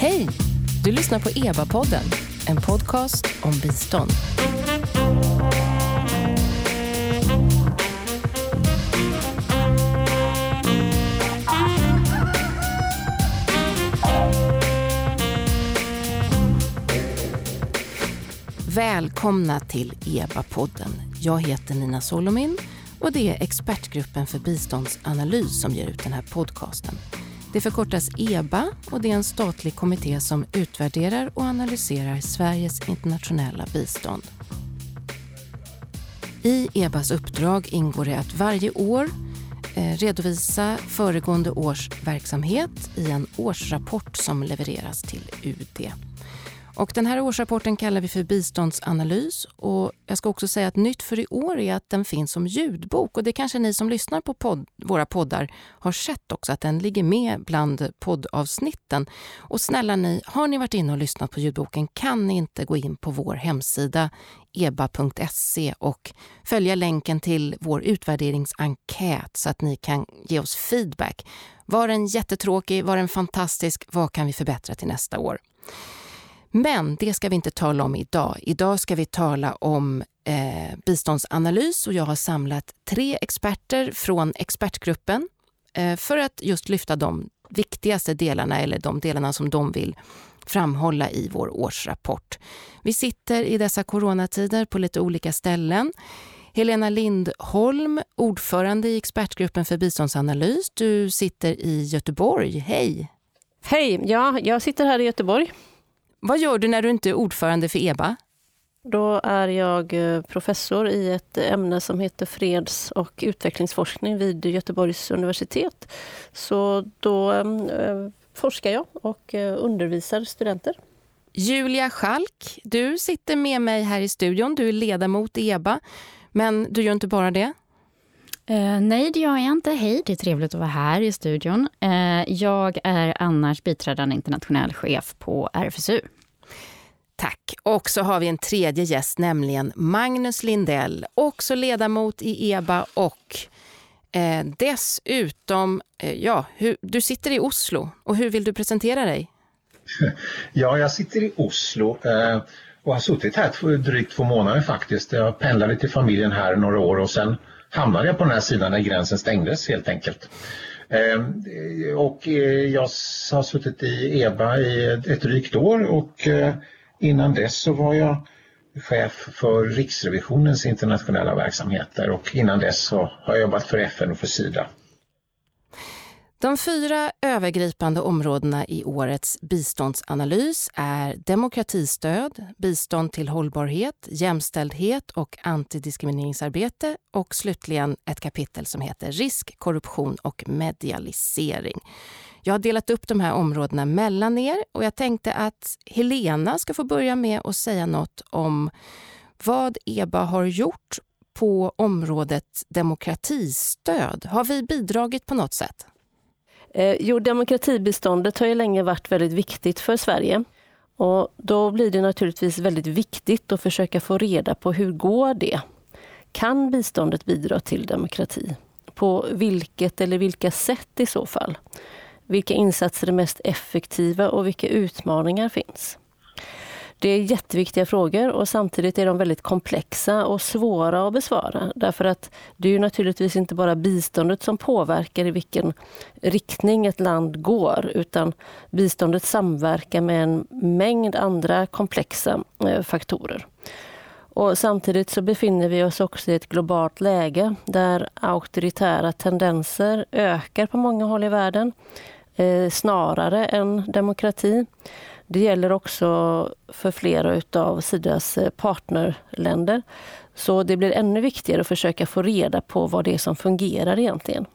Hej! Du lyssnar på EBA-podden, en podcast om bistånd. Välkomna till EBA-podden. Jag heter Nina Solomin och det är expertgruppen för biståndsanalys som ger ut den här podcasten. Det förkortas EBA och det är en statlig kommitté som utvärderar och analyserar Sveriges internationella bistånd. I EBAs uppdrag ingår det att varje år eh, redovisa föregående års verksamhet i en årsrapport som levereras till UD. Och den här årsrapporten kallar vi för biståndsanalys och jag ska också säga att nytt för i år är att den finns som ljudbok och det kanske ni som lyssnar på podd, våra poddar har sett också att den ligger med bland poddavsnitten. Och snälla ni, har ni varit inne och lyssnat på ljudboken kan ni inte gå in på vår hemsida eba.se och följa länken till vår utvärderingsenkät så att ni kan ge oss feedback. Var den jättetråkig? Var den fantastisk? Vad kan vi förbättra till nästa år? Men det ska vi inte tala om idag. Idag ska vi tala om eh, biståndsanalys och jag har samlat tre experter från expertgruppen eh, för att just lyfta de viktigaste delarna eller de delarna som de vill framhålla i vår årsrapport. Vi sitter i dessa coronatider på lite olika ställen. Helena Lindholm, ordförande i expertgruppen för biståndsanalys. Du sitter i Göteborg. Hej! Hej! Ja, jag sitter här i Göteborg. Vad gör du när du inte är ordförande för EBA? Då är jag eh, professor i ett ämne som heter freds och utvecklingsforskning vid Göteborgs universitet. Så då eh, forskar jag och eh, undervisar studenter. Julia Schalk, du sitter med mig här i studion. Du är ledamot i EBA, men du gör inte bara det. Uh, nej, det gör jag inte. Hej, det är trevligt att vara här i studion. Uh, jag är annars biträdande internationell chef på RFSU. Tack. Och så har vi en tredje gäst, nämligen Magnus Lindell, också ledamot i EBA och eh, dessutom, eh, ja, hur, du sitter i Oslo. Och hur vill du presentera dig? Ja, jag sitter i Oslo eh, och har suttit här för drygt två månader faktiskt. Jag pendlade till familjen här några år och sen hamnade jag på den här sidan när gränsen stängdes helt enkelt. Ehm, och eh, jag har suttit i EBA i ett drygt år och eh, innan dess så var jag chef för Riksrevisionens internationella verksamheter och innan dess så har jag jobbat för FN och för Sida. De fyra övergripande områdena i årets biståndsanalys är demokratistöd, bistånd till hållbarhet, jämställdhet och antidiskrimineringsarbete och slutligen ett kapitel som heter risk, korruption och medialisering. Jag har delat upp de här områdena mellan er och jag tänkte att Helena ska få börja med att säga något om vad EBA har gjort på området demokratistöd. Har vi bidragit på något sätt? Eh, jo, demokratibiståndet har ju länge varit väldigt viktigt för Sverige. Och då blir det naturligtvis väldigt viktigt att försöka få reda på hur går det? Kan biståndet bidra till demokrati? På vilket eller vilka sätt i så fall? Vilka insatser är mest effektiva och vilka utmaningar finns? Det är jätteviktiga frågor och samtidigt är de väldigt komplexa och svåra att besvara. Därför att det är ju naturligtvis inte bara biståndet som påverkar i vilken riktning ett land går, utan biståndet samverkar med en mängd andra komplexa eh, faktorer. Och samtidigt så befinner vi oss också i ett globalt läge där auktoritära tendenser ökar på många håll i världen, eh, snarare än demokrati. Det gäller också för flera av Sidas eh, partnerländer. Så det blir ännu viktigare att försöka få reda på vad det är som fungerar egentligen.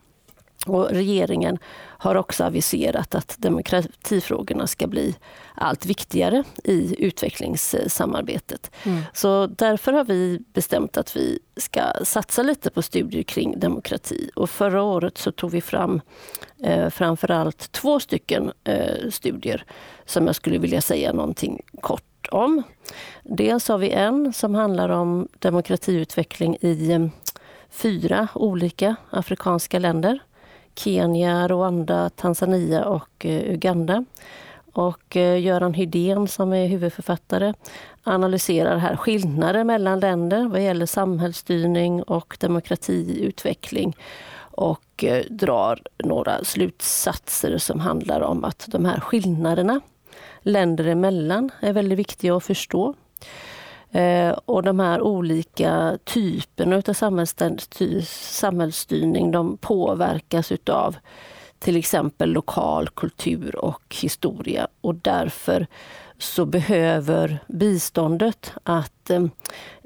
Och regeringen har också aviserat att demokratifrågorna ska bli allt viktigare i utvecklingssamarbetet. Mm. Så därför har vi bestämt att vi ska satsa lite på studier kring demokrati. Och förra året så tog vi fram eh, framförallt två stycken eh, studier som jag skulle vilja säga någonting kort om. Dels har vi en som handlar om demokratiutveckling i eh, fyra olika afrikanska länder. Kenya, Rwanda, Tanzania och eh, Uganda. och eh, Göran Hydén som är huvudförfattare analyserar här skillnader mellan länder vad gäller samhällsstyrning och demokratiutveckling och eh, drar några slutsatser som handlar om att de här skillnaderna länder emellan är väldigt viktiga att förstå. Eh, och de här olika typerna av samhällsstyrning de påverkas utav till exempel lokal kultur och historia och därför så behöver biståndet att eh,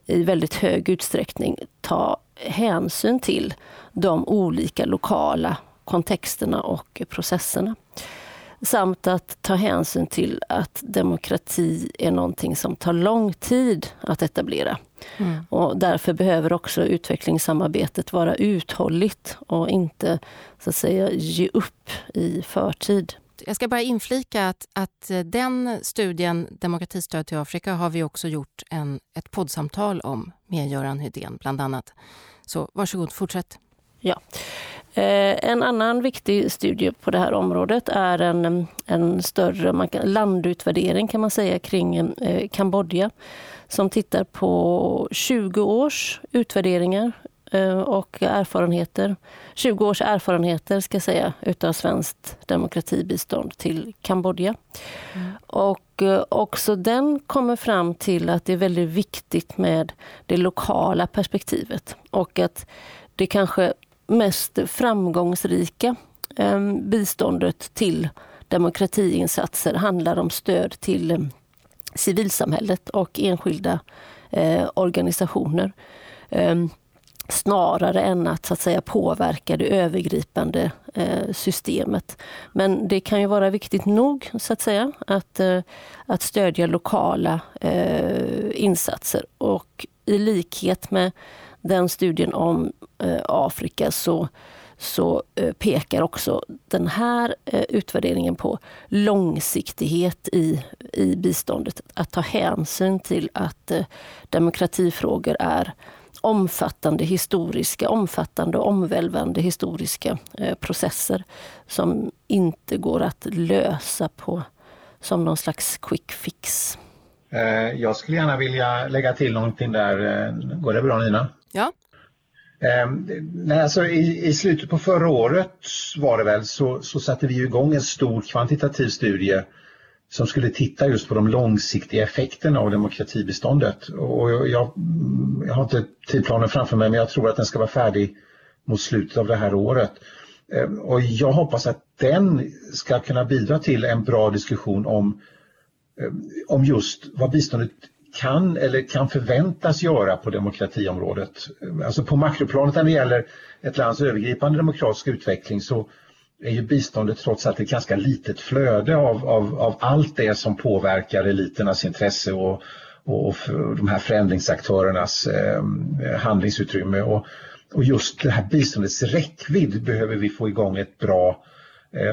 i väldigt hög utsträckning ta hänsyn till de olika lokala kontexterna och processerna. Samt att ta hänsyn till att demokrati är någonting som tar lång tid att etablera. Mm. Och därför behöver också utvecklingssamarbetet vara uthålligt och inte så att säga ge upp i förtid. Jag ska bara inflika att, att den studien, Demokratistöd till Afrika, har vi också gjort en, ett poddsamtal om med Göran Hydén bland annat. Så varsågod, fortsätt. Ja. Eh, en annan viktig studie på det här området är en, en större kan, landutvärdering kan man säga kring eh, Kambodja som tittar på 20 års utvärderingar eh, och erfarenheter. 20 års erfarenheter ska jag säga utav svenskt demokratibistånd till Kambodja. Mm. Och också den kommer fram till att det är väldigt viktigt med det lokala perspektivet och att det kanske mest framgångsrika eh, biståndet till demokratiinsatser handlar om stöd till eh, civilsamhället och enskilda eh, organisationer. snarare än att, så att säga, påverka det övergripande systemet. Men det kan ju vara viktigt nog så att säga att, att stödja lokala insatser. Och i likhet med den studien om eh, Afrika så, så eh, pekar också den här eh, utvärderingen på långsiktighet i, i biståndet. Att ta hänsyn till att eh, demokratifrågor är omfattande historiska, omfattande och omvälvande historiska eh, processer som inte går att lösa på som någon slags quick fix. Eh, jag skulle gärna vilja lägga till någonting där. Går det bra Nina? Ja. Ehm, nej, alltså i, I slutet på förra året var det väl så, så satte vi igång en stor kvantitativ studie som skulle titta just på de långsiktiga effekterna av demokratibiståndet. Och jag, jag, jag har inte tidplanen framför mig men jag tror att den ska vara färdig mot slutet av det här året. Ehm, och jag hoppas att den ska kunna bidra till en bra diskussion om, ehm, om just vad biståndet kan eller kan förväntas göra på demokratiområdet. Alltså på makroplanet när det gäller ett lands övergripande demokratiska utveckling så är ju biståndet trots allt ett ganska litet flöde av, av, av allt det som påverkar eliternas intresse och, och, och de här förändringsaktörernas eh, handlingsutrymme. Och, och just det här biståndets räckvidd behöver vi få igång ett bra Eh,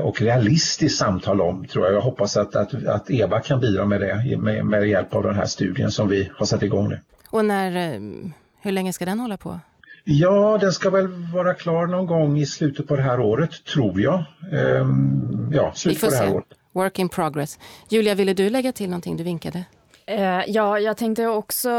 och realistiskt samtal om tror jag. Jag hoppas att, att, att Eva kan bidra med det med, med hjälp av den här studien som vi har satt igång nu. Och när, eh, hur länge ska den hålla på? Ja, den ska väl vara klar någon gång i slutet på det här året, tror jag. Ehm, ja, slutet på det här se. året. Work in progress. Julia, ville du lägga till någonting? Du vinkade. Eh, ja, jag tänkte också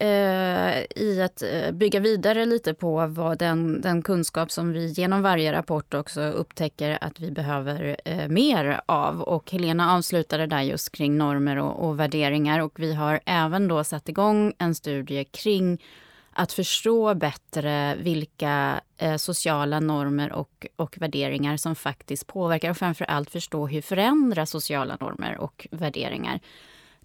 eh, i att eh, bygga vidare lite på vad den, den kunskap som vi genom varje rapport också upptäcker att vi behöver eh, mer av. Och Helena avslutade där just kring normer och, och värderingar och vi har även då satt igång en studie kring att förstå bättre vilka eh, sociala normer och, och värderingar som faktiskt påverkar och framför allt förstå hur förändras sociala normer och värderingar.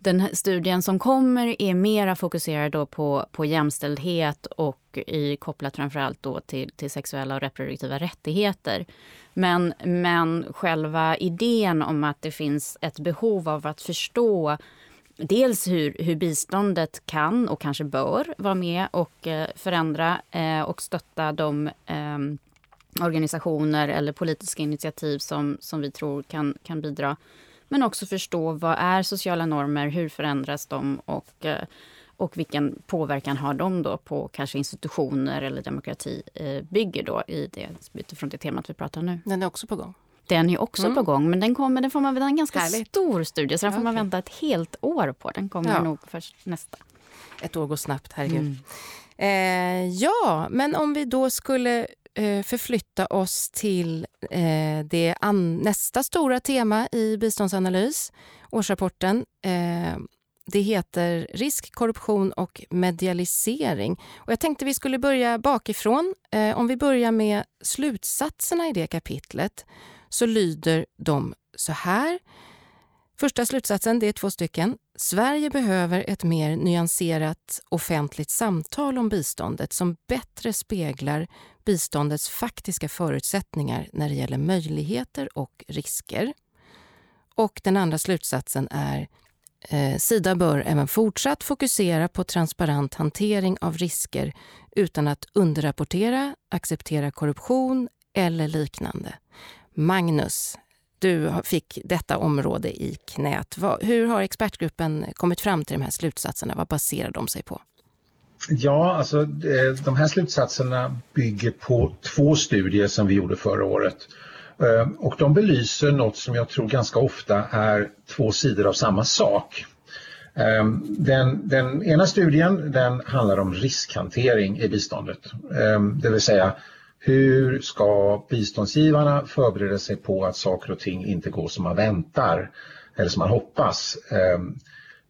Den studien som kommer är mera fokuserad då på, på jämställdhet och i, kopplat framförallt då till, till sexuella och reproduktiva rättigheter. Men, men själva idén om att det finns ett behov av att förstå dels hur, hur biståndet kan och kanske bör vara med och eh, förändra eh, och stötta de eh, organisationer eller politiska initiativ som, som vi tror kan, kan bidra men också förstå vad är sociala normer, hur förändras de och, eh, och vilken påverkan har de då på kanske institutioner eller demokrati eh, bygger då i det, utifrån det temat vi pratar nu. Den är också på gång. Den är också mm. på gång, men den kommer, den får man en ganska Härligt. stor studie, så den får okay. man vänta ett helt år på. Den kommer ja. nog först nästa. Ett år går snabbt, herregud. Mm. Eh, ja, men om vi då skulle Eh, förflytta oss till eh, det nästa stora tema i biståndsanalys, årsrapporten. Eh, det heter Risk, korruption och medialisering. Och jag tänkte vi skulle börja bakifrån. Eh, om vi börjar med slutsatserna i det kapitlet så lyder de så här. Första slutsatsen, det är två stycken. Sverige behöver ett mer nyanserat offentligt samtal om biståndet som bättre speglar biståndets faktiska förutsättningar när det gäller möjligheter och risker. Och den andra slutsatsen är eh, Sida bör även fortsatt fokusera på transparent hantering av risker utan att underrapportera, acceptera korruption eller liknande. Magnus, du fick detta område i knät. Hur har expertgruppen kommit fram till de här slutsatserna? Vad baserar de sig på? Ja, alltså eh, de här slutsatserna bygger på två studier som vi gjorde förra året. Eh, och de belyser något som jag tror ganska ofta är två sidor av samma sak. Eh, den, den ena studien den handlar om riskhantering i biståndet. Det vill säga hur ska biståndsgivarna förbereda sig på att saker och ting inte går som man väntar eller som man hoppas ehm,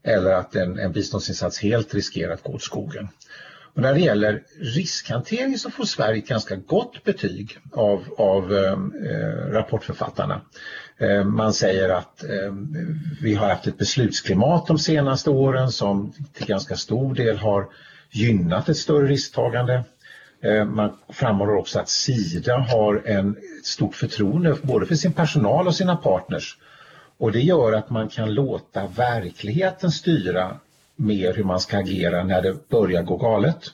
eller att en, en biståndsinsats helt riskerar att gå åt skogen. Och när det gäller riskhantering så får Sverige ett ganska gott betyg av, av ehm, eh, rapportförfattarna. Eh, man säger att eh, vi har haft ett beslutsklimat de senaste åren som till ganska stor del har gynnat ett större risktagande. Eh, man framhåller också att Sida har en stort förtroende både för sin personal och sina partners. Och det gör att man kan låta verkligheten styra mer hur man ska agera när det börjar gå galet.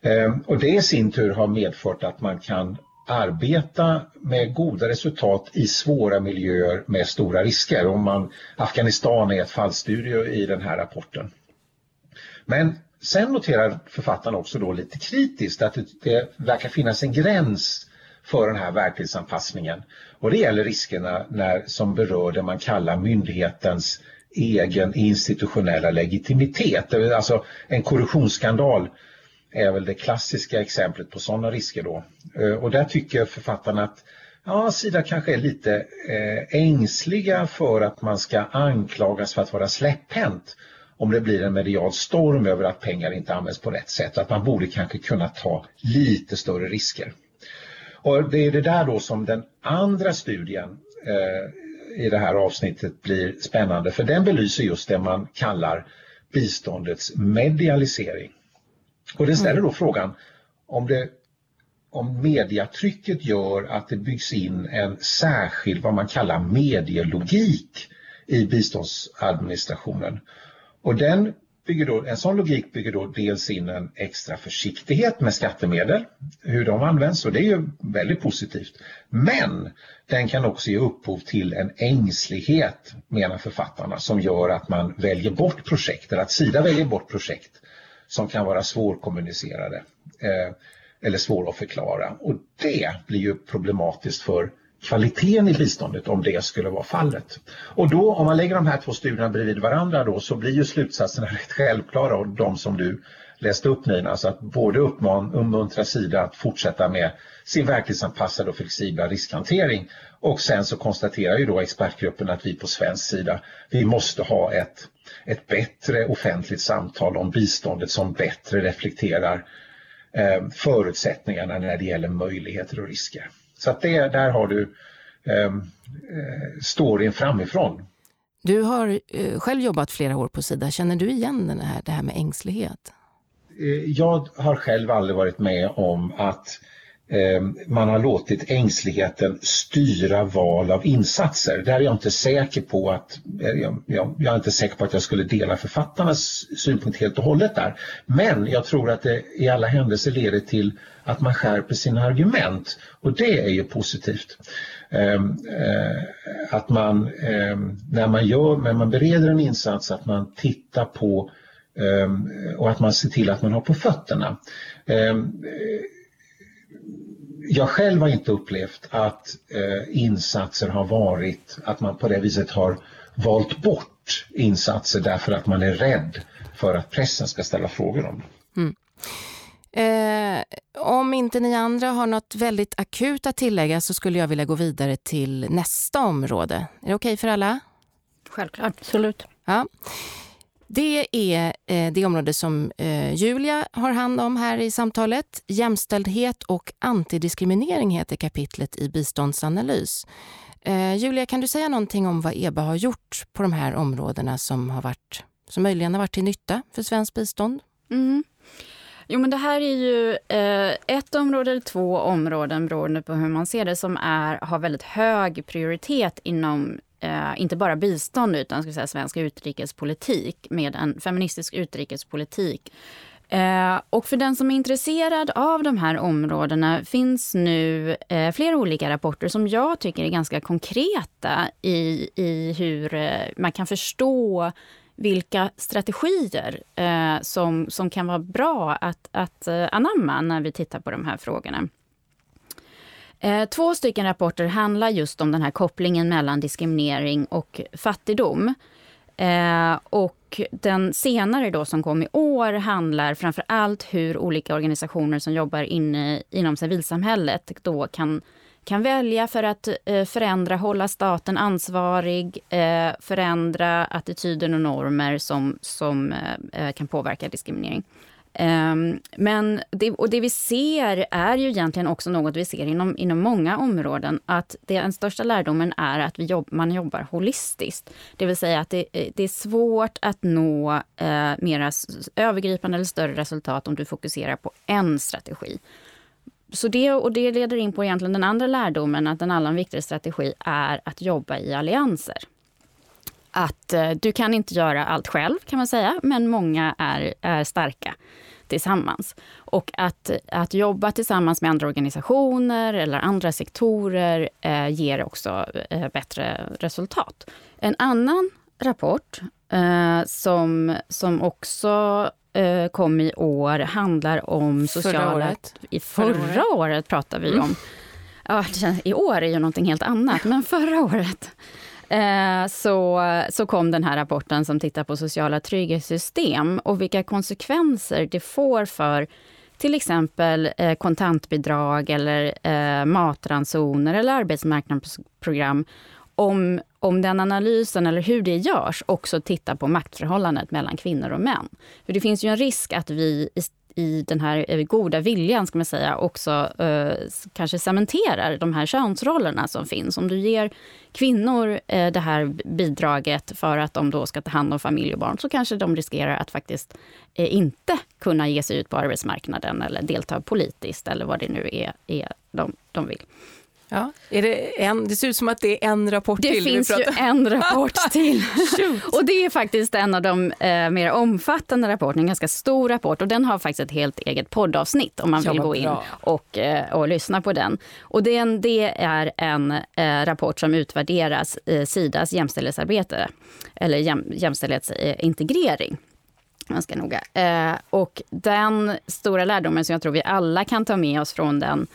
Eh, och det i sin tur har medfört att man kan arbeta med goda resultat i svåra miljöer med stora risker. Om man, Afghanistan är ett fallstudie i den här rapporten. Men Sen noterar författaren också då lite kritiskt att det, verkar finnas en gräns för den här verklighetsanpassningen. Och det gäller riskerna när, som berör det man kallar myndighetens egen institutionella legitimitet. Alltså en korruptionsskandal är väl det klassiska exemplet på sådana risker då. Eh, och där tycker författaren att ja, Sida kanske är lite eh, ängsliga för att man ska anklagas för att vara släpphänt om det blir en medial storm över att pengar inte används på rätt sätt. Att man borde kanske kunna ta lite större risker. Och det är det där då som den andra studien eh, i det här avsnittet blir spännande för den belyser just det man kallar biståndets medialisering. Och det ställer då mm. frågan om, det, om mediatrycket gör att det byggs in en särskild vad man kallar medielogik i biståndsadministrationen. Och den bygger då, en sån logik bygger då dels in en extra försiktighet med skattemedel, hur de används och det är ju väldigt positivt. Men den kan också ge upphov till en ängslighet menar författarna som gör att man väljer bort projekt eller att Sida väljer bort projekt som kan vara svårkommunicerade eh, eller svåra att förklara och det blir ju problematiskt för kvaliteten i biståndet om det skulle vara fallet. Och då om man lägger de här två studierna bredvid varandra då så blir ju slutsatserna rätt självklara och de som du läste upp Nina, alltså att både uppman, uppmuntra Sida att fortsätta med sin verklighetsanpassade och flexibla riskhantering och sen så konstaterar ju då expertgruppen att vi på svensk sida, vi måste ha ett, ett bättre offentligt samtal om biståndet som bättre reflekterar eh, förutsättningarna när det gäller möjligheter och risker. Så att det, där har du ehm, eh, storyn framifrån. Du har eh, själv jobbat flera år på Sida. Känner du igen den här, det här med ängslighet? Eh, jag har själv aldrig varit med om att Ehm, man har låtit ängsligheten styra val av insatser. Där är jag inte säker på att eh, jag, jag, jag, är inte säker på att jag skulle dela författarnas synpunkt helt och hållet där. Men jag tror att det i alla händelser leder till att man skärper sina argument och det är ju positivt. Ehm, eh, att man ehm, när man gör, när man bereder en insats att man tittar på och att man ser till att man har på fötterna jag själv har inte upplevt att eh, insatser har varit att man på det viset har valt bort insatser därför att man är rädd för att pressen ska ställa frågor om det. Mm. Eh, om inte ni andra har något väldigt akut att tillägga så skulle jag vilja gå vidare till nästa område. Är det okej okay för alla? Självklart. Absolut. Ja. Det är eh, det område som eh, Julia har hand om här i samtalet. Jämställdhet och antidiskriminering heter kapitlet i biståndsanalys. Eh, Julia, kan du säga någonting om vad EBA har gjort på de här områdena som, har varit, som möjligen har varit till nytta för svenskt bistånd? Mm. Jo, men det här är ju eh, ett område eller två områden beroende på hur man ser det som är, har väldigt hög prioritet inom eh, inte bara bistånd utan ska säga, svensk utrikespolitik med en feministisk utrikespolitik. Eh, och för den som är intresserad av de här områdena finns nu eh, flera olika rapporter som jag tycker är ganska konkreta i, i hur eh, man kan förstå vilka strategier eh, som, som kan vara bra att, att eh, anamma när vi tittar på de här frågorna. Eh, två stycken rapporter handlar just om den här kopplingen mellan diskriminering och fattigdom. Eh, och den senare då som kom i år handlar framför allt hur olika organisationer som jobbar inne inom civilsamhället då kan kan välja för att eh, förändra, hålla staten ansvarig, eh, förändra attityder och normer som, som eh, eh, kan påverka diskriminering. Ehm, men det, och det vi ser är ju egentligen också något vi ser inom, inom många områden, att det, den största lärdomen är att vi jobb, man jobbar holistiskt. Det vill säga att det, eh, det är svårt att nå eh, mera övergripande eller större resultat om du fokuserar på en strategi. Så det, och det leder in på egentligen den andra lärdomen, att en annan viktig strategi är att jobba i allianser. Att eh, du kan inte göra allt själv kan man säga, men många är, är starka tillsammans. Och att, att jobba tillsammans med andra organisationer eller andra sektorer eh, ger också eh, bättre resultat. En annan rapport eh, som, som också eh, kom i år handlar om sociala... Förra året? I förra, förra året. pratar vi mm. om. Ja, I år är ju någonting helt annat, men förra året eh, så, så kom den här rapporten som tittar på sociala trygghetssystem och vilka konsekvenser det får för till exempel eh, kontantbidrag eller eh, matransoner eller arbetsmarknadsprogram om, om den analysen, eller hur det görs, också tittar på maktförhållandet mellan kvinnor och män. För det finns ju en risk att vi i den här eh, goda viljan, ska man säga, också eh, kanske cementerar de här könsrollerna som finns. Om du ger kvinnor eh, det här bidraget för att de då ska ta hand om familj och barn, så kanske de riskerar att faktiskt eh, inte kunna ge sig ut på arbetsmarknaden eller delta politiskt eller vad det nu är, är de, de vill. Ja, är det, en, det ser ut som att det är en rapport det till. Det finns ju en rapport till. och det är faktiskt en av de eh, mer omfattande rapporterna, en ganska stor rapport. Och den har faktiskt ett helt eget poddavsnitt om man vill gå in och, eh, och lyssna på den. Och den, det är en eh, rapport som utvärderas eh, Sidas jämställdhetsarbete, eller jäm, jämställdhetsintegrering ganska noga. Eh, och den stora lärdomen som jag tror vi alla kan ta med oss från den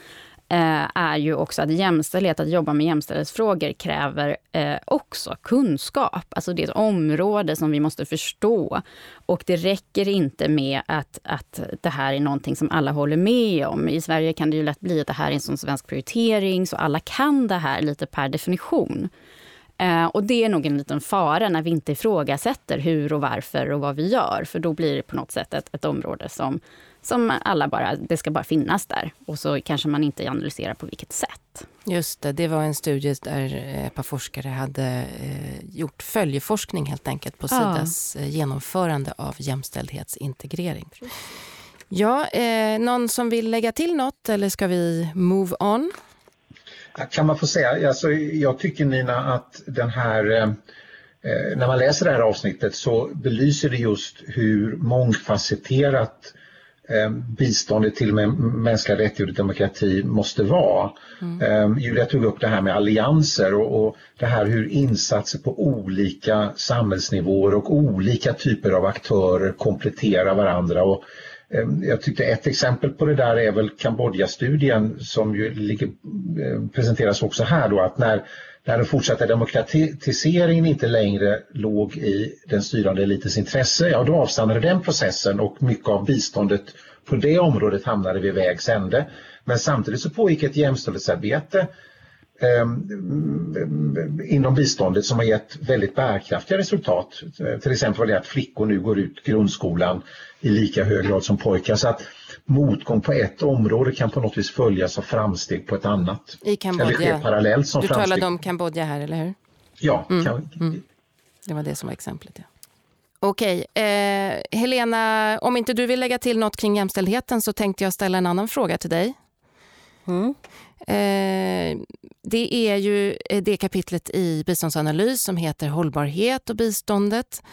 Eh, är ju också att jämställdhet, att jobba med jämställdhetsfrågor kräver eh, också kunskap. Alltså det är ett område som vi måste förstå. Och det räcker inte med att, att det här är någonting som alla håller med om. I Sverige kan det ju lätt bli att det här är en sån svensk prioritering, så alla kan det här lite per definition. Eh, och det är nog en liten fara när vi inte ifrågasätter hur och varför och vad vi gör. För då blir det på något sätt ett, ett område som som alla bara, det ska bara finnas där. Och så kanske man inte analyserar på vilket sätt. Just det, det var en studie där ett par forskare hade eh, gjort följeforskning helt enkelt på Sidas ja. Eh, genomförande av jämställdhetsintegrering. Ja, eh, någon som vill lägga till något eller ska vi move on? Kan man få säga, alltså, jag tycker Nina att den här eh, när man läser det här avsnittet så belyser det just hur mångfacetterat eh, biståndet till mänskliga rättigheter och demokrati måste vara. Mm. Eh, Julia tog upp det här med allianser och, och, det här hur insatser på olika samhällsnivåer och olika typer av aktörer kompletterar varandra. Och, Ehm, jag tyckte ett exempel på det där är väl Kambodja-studien som ju eh, presenteras också här då att när, när den fortsatta demokratiseringen inte längre låg i den styrande elitens intresse, ja då avstannade den processen och mycket av biståndet på det området hamnade vid vägs ände. Men samtidigt så pågick ett jämställdhetsarbete ehm, inom biståndet som har gett väldigt bärkraftiga resultat. Till exempel var det att flickor nu går ut grundskolan i lika hög grad som pojkar. Så att motgång på ett område kan på något vis följas av framsteg på ett annat. I Kambodja. Eller parallellt som du framsteg. talade om Kambodja här, eller hur? Ja. Mm. Kan... Mm. Det var det som var exemplet. Ja. Okej, eh, Helena, om inte du vill lägga till något kring jämställdheten så tänkte jag ställa en annan fråga till dig. Mm. Eh, det är ju eh, det kapitlet i biståndsanalys som heter Hållbarhet och biståndet.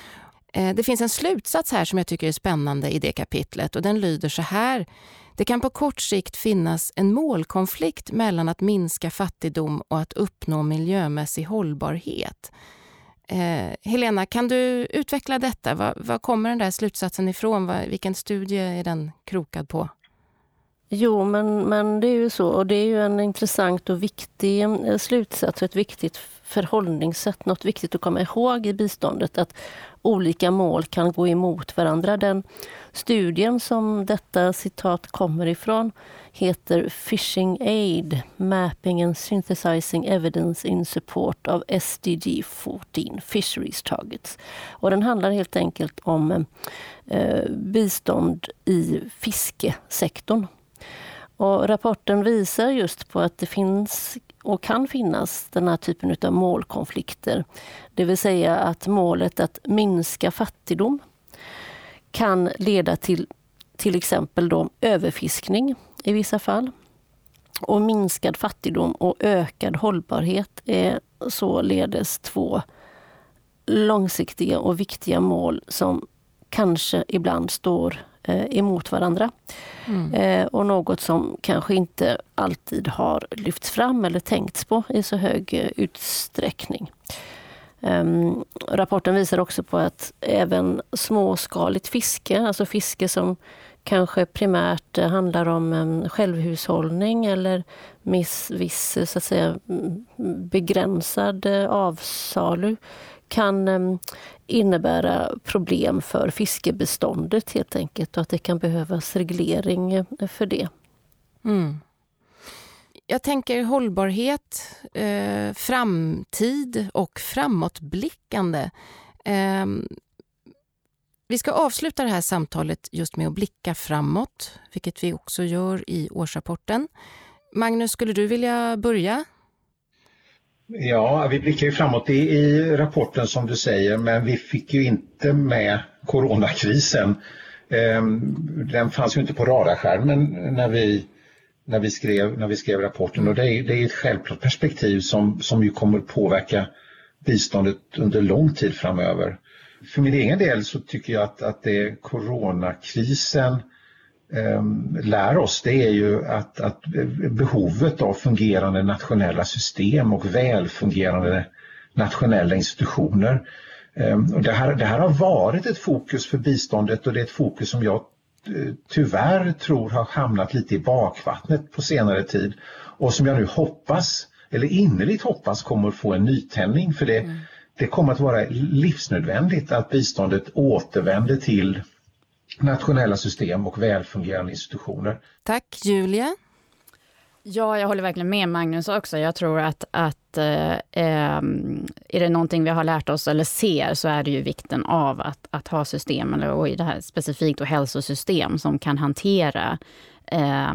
Eh, det finns en slutsats här som jag tycker är spännande i det kapitlet och den lyder så här. Det kan på kort sikt finnas en målkonflikt mellan att minska fattigdom och att uppnå miljömässig hållbarhet. Eh, Helena, kan du utveckla detta? Var, var kommer den där slutsatsen ifrån? Var, vilken studie är den krokad på? Jo, men, men det är ju så. Och det är ju en intressant och viktig eh, slutsats och ett viktigt förhållningssätt. Något viktigt att komma ihåg i biståndet, att olika mål kan gå emot varandra. Den studien som detta citat kommer ifrån heter Fishing Aid, Mapping and Synthesizing Evidence in Support of SDG 14, Fisheries Targets. Och den handlar helt enkelt om eh, bistånd i fiskesektorn. Och rapporten visar just på att det finns och kan finnas den här typen av målkonflikter. Det vill säga att målet att minska fattigdom kan leda till till exempel då överfiskning i vissa fall. Och minskad fattigdom och ökad hållbarhet är således två långsiktiga och viktiga mål som kanske ibland står emot varandra. Mm. Eh, och något som kanske inte alltid har lyfts fram eller tänkts på i så hög eh, utsträckning. Um, rapporten visar också på att även småskaligt fiske, alltså fiske som kanske primärt handlar om um, självhushållning eller miss, viss så att säga, begränsad avsalu, kan ehm, innebära problem för fiskebeståndet helt enkelt och att det kan behövas reglering eh, för det. Mm. Jag tänker hållbarhet, eh, framtid och framåtblickande. Eh, vi ska avsluta det här samtalet just med att blicka framåt, vilket vi också gör i årsrapporten. Magnus, skulle du vilja börja? Ja, vi blickar ju framåt i, i rapporten som du säger, men vi fick ju inte med coronakrisen. Ehm, den fanns ju inte på radarskärmen när vi, när vi, skrev, när vi skrev rapporten och det är, det är ett självklart perspektiv som, som ju kommer påverka biståndet under lång tid framöver. För min egen del så tycker jag att, att det är coronakrisen lär oss det är ju att, att behovet av fungerande nationella system och välfungerande nationella institutioner. Ehm, och det, här, det här har varit ett fokus för biståndet och det är ett fokus som jag eh, tyvärr tror har hamnat lite i bakvattnet på senare tid och som jag nu hoppas, eller innerligt hoppas, kommer få en nytändning för det, mm. det kommer att vara livsnödvändigt att biståndet återvänder till nationella system och välfungerande institutioner. Tack Julia. Ja, jag håller verkligen med Magnus också. Jag tror att, att eh, ehm, är det någonting vi har lärt oss eller ser så är det ju vikten av att, att ha system, eller, och i det här specifikt och hälsosystem som kan hantera eh,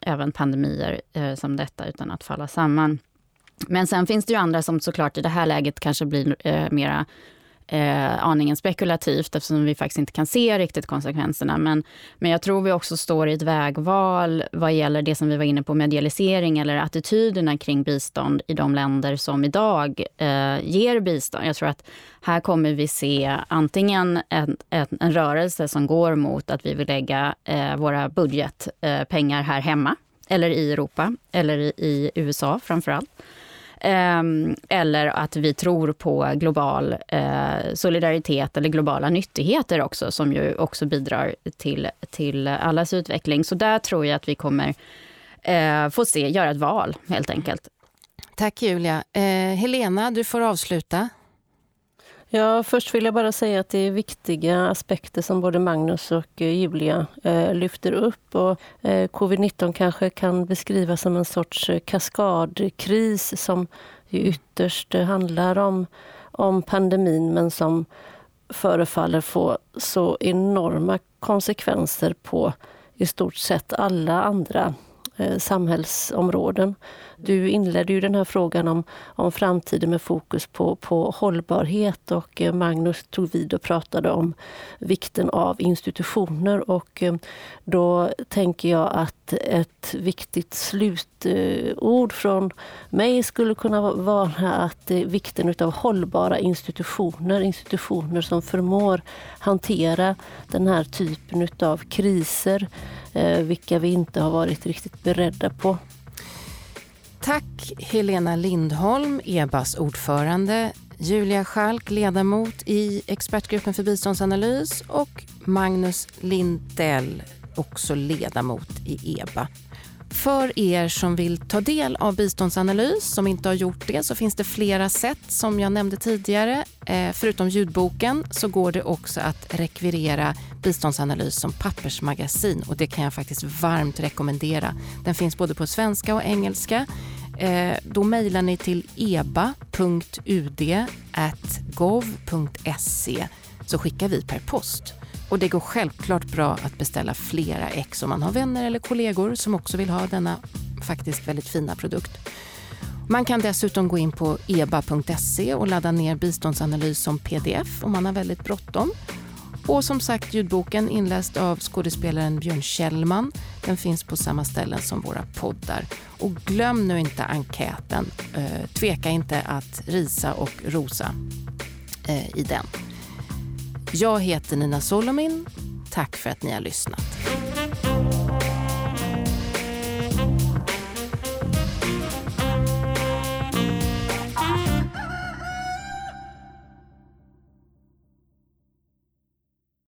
även pandemier eh, som detta utan att falla samman. Men sen finns det ju andra som såklart i det här läget kanske blir eh, mera eh, aningen spekulativt eftersom vi faktiskt inte kan se riktigt konsekvenserna. Men, men jag tror vi också står i ett vägval vad gäller det som vi var inne på, medialisering eller attityderna kring bistånd i de länder som idag eh, ger bistånd. Jag tror att här kommer vi se antingen en, en, en rörelse som går mot att vi vill lägga eh, våra budgetpengar här hemma eller i Europa eller i, i USA framför allt. Ehm, eller att vi tror på global eh, solidaritet eller globala nyttigheter också, som ju också bidrar till, till allas utveckling. Så där tror jag att vi kommer eh, få se, göra ett val helt enkelt. Tack Julia. Eh, Helena, du får avsluta. Ja, först vill jag bara säga att det är viktiga aspekter som både Magnus och eh, Julia eh, lyfter upp. Och, eh, Covid-19 kanske kan beskrivas som en sorts eh, kaskadkris som ytterst handlar om, om pandemin men som förefaller få så enorma konsekvenser på i stort sett alla andra eh, samhällsområden. Du inledde ju den här frågan om, om framtiden med fokus på, på hållbarhet och eh, Magnus tog vid och pratade om vikten av institutioner och eh, då tänker jag att ett viktigt slutord från mig skulle kunna vara att eh, vikten av hållbara institutioner, institutioner som förmår hantera den här typen av kriser, vilka vi inte har varit riktigt beredda på. Tack Helena Lindholm, EBAs ordförande, Julia Schalk, ledamot i expertgruppen för biståndsanalys och Magnus Lindell, också ledamot i EBA. För er som vill ta del av biståndsanalys, som inte har gjort det, så finns det flera sätt som jag nämnde tidigare. Eh, förutom ljudboken så går det också att rekvirera biståndsanalys som pappersmagasin och det kan jag faktiskt varmt rekommendera. Den finns både på svenska och engelska. Eh, då mejlar ni till eba.ud.gov.se så skickar vi per post. Och det går självklart bra att beställa flera ex om man har vänner eller kollegor som också vill ha denna faktiskt väldigt fina produkt. Man kan dessutom gå in på eba.se och ladda ner biståndsanalys som pdf om man har väldigt bråttom. Och som sagt, ljudboken inläst av skådespelaren Björn Kjellman. Den finns på samma ställen som våra poddar. Och glöm nu inte enkäten. Eh, tveka inte att risa och rosa eh, i den. Jag heter Nina Solomin. Tack för att ni har lyssnat.